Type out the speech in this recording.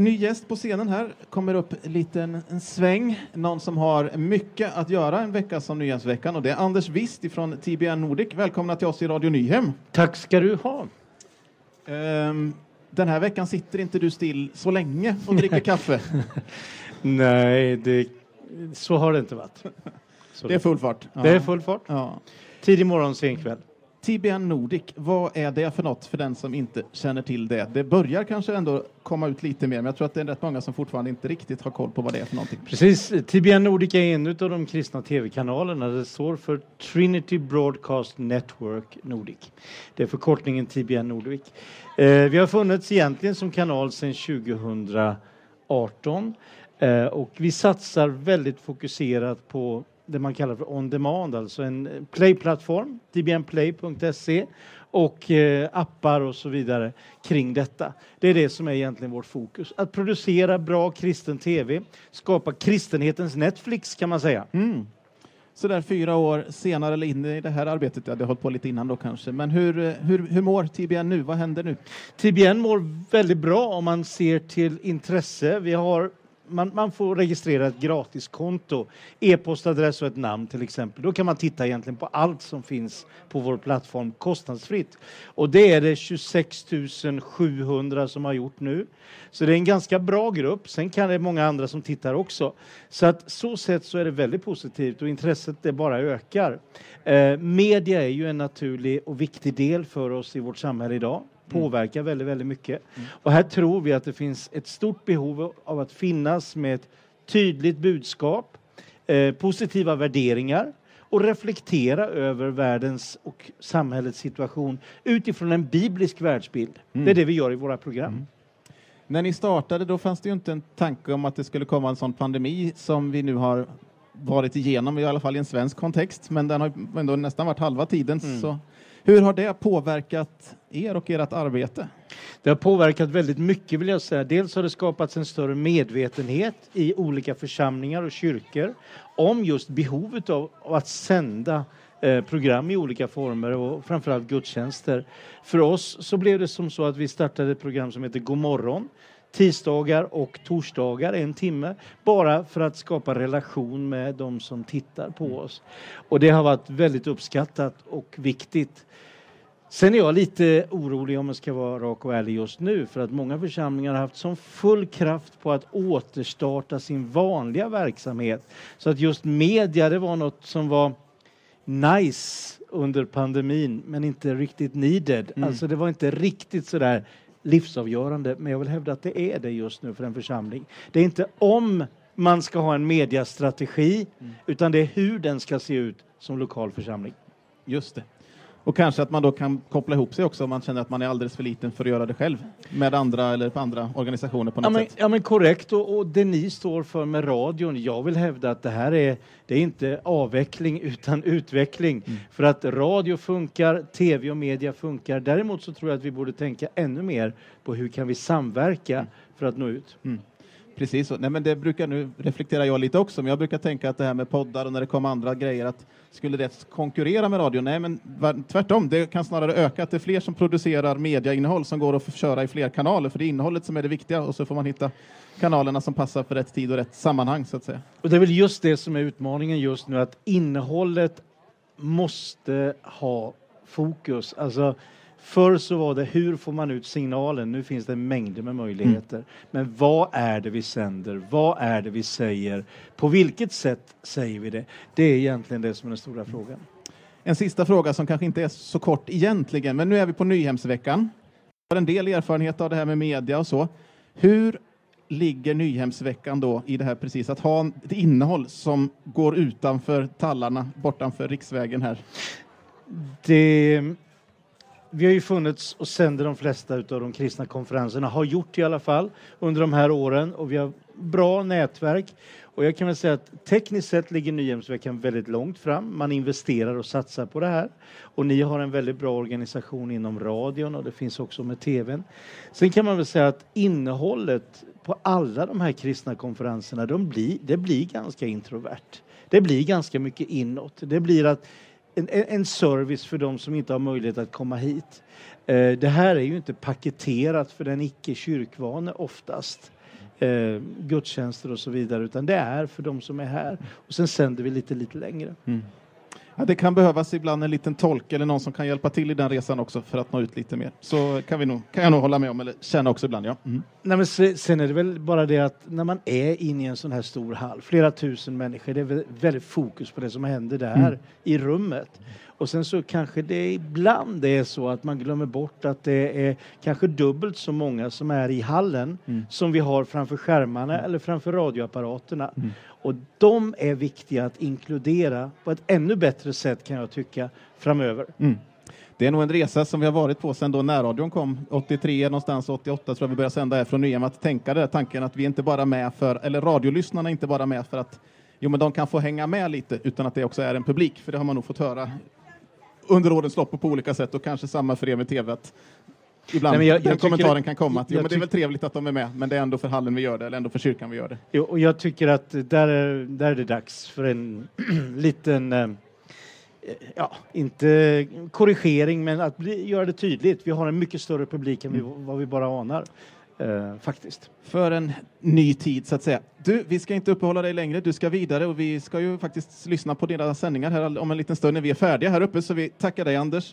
ny gäst på scenen här. Kommer upp en liten en sväng. Någon som har mycket att göra en vecka som Nyhemsveckan och det är Anders Wist från TBN Nordic. Välkomna till oss i Radio Nyhem. Tack ska du ha. Um, den här veckan sitter inte du still så länge och dricker kaffe. Nej, det, så har det inte varit. Så det är full fart. Ja. Det är full fart. Ja. Tidig morgon, sen kväll. TBN Nordic, vad är det för något för den som inte känner till det? Det börjar kanske ändå komma ut lite mer, men jag tror att det är rätt många som fortfarande inte riktigt har koll på vad det är för någonting. Precis, TBN Nordic är en av de kristna tv-kanalerna. Det står för Trinity Broadcast Network Nordic. Det är förkortningen TBN Nordic. Eh, vi har funnits egentligen som kanal sedan 2018 eh, och vi satsar väldigt fokuserat på det man kallar för on demand, alltså en playplattform, dbnplay.se och eh, appar och så vidare kring detta. Det är det som är egentligen vårt fokus. Att producera bra kristen tv, skapa kristenhetens Netflix kan man säga. Mm. Så där fyra år senare eller in i det här arbetet, ja, det har hållit på lite innan då kanske, men hur, hur, hur mår TBN nu? Vad händer nu? TBN mår väldigt bra om man ser till intresse. Vi har man, man får registrera ett gratiskonto, e-postadress och ett namn till exempel. Då kan man titta egentligen på allt som finns på vår plattform kostnadsfritt. Och det är det 26 700 som har gjort nu. Så det är en ganska bra grupp. Sen kan det många andra som tittar också. Så att så sett så är det väldigt positivt och intresset det bara ökar. Eh, media är ju en naturlig och viktig del för oss i vårt samhälle idag påverkar väldigt, väldigt mycket. Mm. Och här tror vi att det finns ett stort behov av att finnas med ett tydligt budskap, eh, positiva värderingar och reflektera över världens och samhällets situation utifrån en biblisk världsbild. Mm. Det är det vi gör i våra program. Mm. När ni startade då fanns det ju inte en tanke om att det skulle komma en sån pandemi som vi nu har varit igenom, i alla fall i en svensk kontext, men den har ändå nästan varit halva tiden. Mm. Så hur har det påverkat er och ert arbete? Det har påverkat väldigt mycket vill jag säga. Dels har det skapats en större medvetenhet i olika församlingar och kyrkor om just behovet av att sända eh, program i olika former och framförallt gudstjänster. För oss så blev det som så att vi startade ett program som heter God morgon tisdagar och torsdagar en timme bara för att skapa relation med de som tittar på oss. Och det har varit väldigt uppskattat och viktigt. Sen är jag lite orolig om jag ska vara rak och ärlig just nu för att många församlingar har haft sån full kraft på att återstarta sin vanliga verksamhet. Så att just media, det var något som var nice under pandemin men inte riktigt needed. Mm. Alltså det var inte riktigt sådär livsavgörande, men jag vill hävda att det är det just nu för en församling. Det är inte om man ska ha en mediastrategi, mm. utan det är hur den ska se ut som lokal församling. Just det. Och kanske att man då kan koppla ihop sig också om man känner att man är alldeles för liten för att göra det själv med andra eller på andra organisationer på något ja, men, sätt. Ja men korrekt och, och, det ni står för med radion, jag vill hävda att det här är, det är inte avveckling utan utveckling. Mm. För att radio funkar, tv och media funkar. Däremot så tror jag att vi borde tänka ännu mer på hur kan vi samverka mm. för att nå ut. Mm. Precis så. Nej, men det brukar nu reflektera jag lite också, men jag brukar tänka att det här med poddar och när det kommer andra grejer, att skulle det konkurrera med radio? Nej, men tvärtom. Det kan snarare öka att det är fler som producerar mediainnehåll som går att köra i fler kanaler, för det är innehållet som är det viktiga och så får man hitta kanalerna som passar för rätt tid och rätt sammanhang så att säga. Och det är väl just det som är utmaningen just nu, att innehållet måste ha fokus. Alltså, Förr så var det hur får man ut signalen? Nu finns det mängder med möjligheter. Mm. Men vad är det vi sänder? Vad är det vi säger? På vilket sätt säger vi det? Det är egentligen det som är den stora frågan. En sista fråga som kanske inte är så kort egentligen, men nu är vi på Nyhemsveckan. Jag har en del erfarenhet av det här med media och så. Hur ligger Nyhemsveckan då i det här precis, att ha ett innehåll som går utanför tallarna, bortanför riksvägen här? Det vi har ju funnits och sänder de flesta av de kristna konferenserna, har gjort i alla fall under de här åren och vi har bra nätverk. Och jag kan väl säga att tekniskt sett ligger Nyhemsveckan väldigt långt fram. Man investerar och satsar på det här. Och ni har en väldigt bra organisation inom radion och det finns också med tvn. Sen kan man väl säga att innehållet på alla de här kristna konferenserna, de blir, det blir ganska introvert. Det blir ganska mycket inåt. Det blir att en, en service för de som inte har möjlighet att komma hit. Eh, det här är ju inte paketerat för den icke kyrkvane oftast. eh, gudstjänster och så vidare, utan det är för de som är här. Och sen sänder vi lite, lite längre. Mm. Ja, det kan behövas ibland en liten tolk eller någon som kan hjälpa till i den resan också för att nå ut lite mer. Så kan, vi nog, kan jag nog hålla med om, eller känna också ibland. Ja. Mm. Nej, men sen är det väl bara det att när man är inne i en sån här stor hall, flera tusen människor, det är väldigt fokus på det som händer där mm. i rummet. Och sen så kanske det ibland är så att man glömmer bort att det är kanske dubbelt så många som är i hallen mm. som vi har framför skärmarna eller framför radioapparaterna. Och de är viktiga att inkludera på ett ännu bättre sätt kan jag tycka framöver. Mm. Det är nog en resa som vi har varit på sedan då närradion kom 83 någonstans 88 tror jag vi började sända här från Nyhem att tänka den tanken att vi inte bara med för eller radiolyssnarna är inte bara med för att jo men de kan få hänga med lite utan att det också är en publik för det har man nog fått höra under årens lopp och på olika sätt och kanske samma för er med tv att ibland Nej, jag, den jag kommentaren tycker, kan komma att jo, men det är väl trevligt att de är med men det är ändå för hallen vi gör det eller ändå för kyrkan vi gör det. Jo, och jag tycker att där är, där är det dags för en liten eh, ja, inte korrigering, men att bli, göra det tydligt. Vi har en mycket större publik än vi, mm. vad vi bara anar. Eh, faktiskt. För en ny tid så att säga. Du, vi ska inte uppehålla dig längre. Du ska vidare och vi ska ju faktiskt lyssna på dina sändningar här om en liten stund när vi är färdiga här uppe. Så vi tackar dig Anders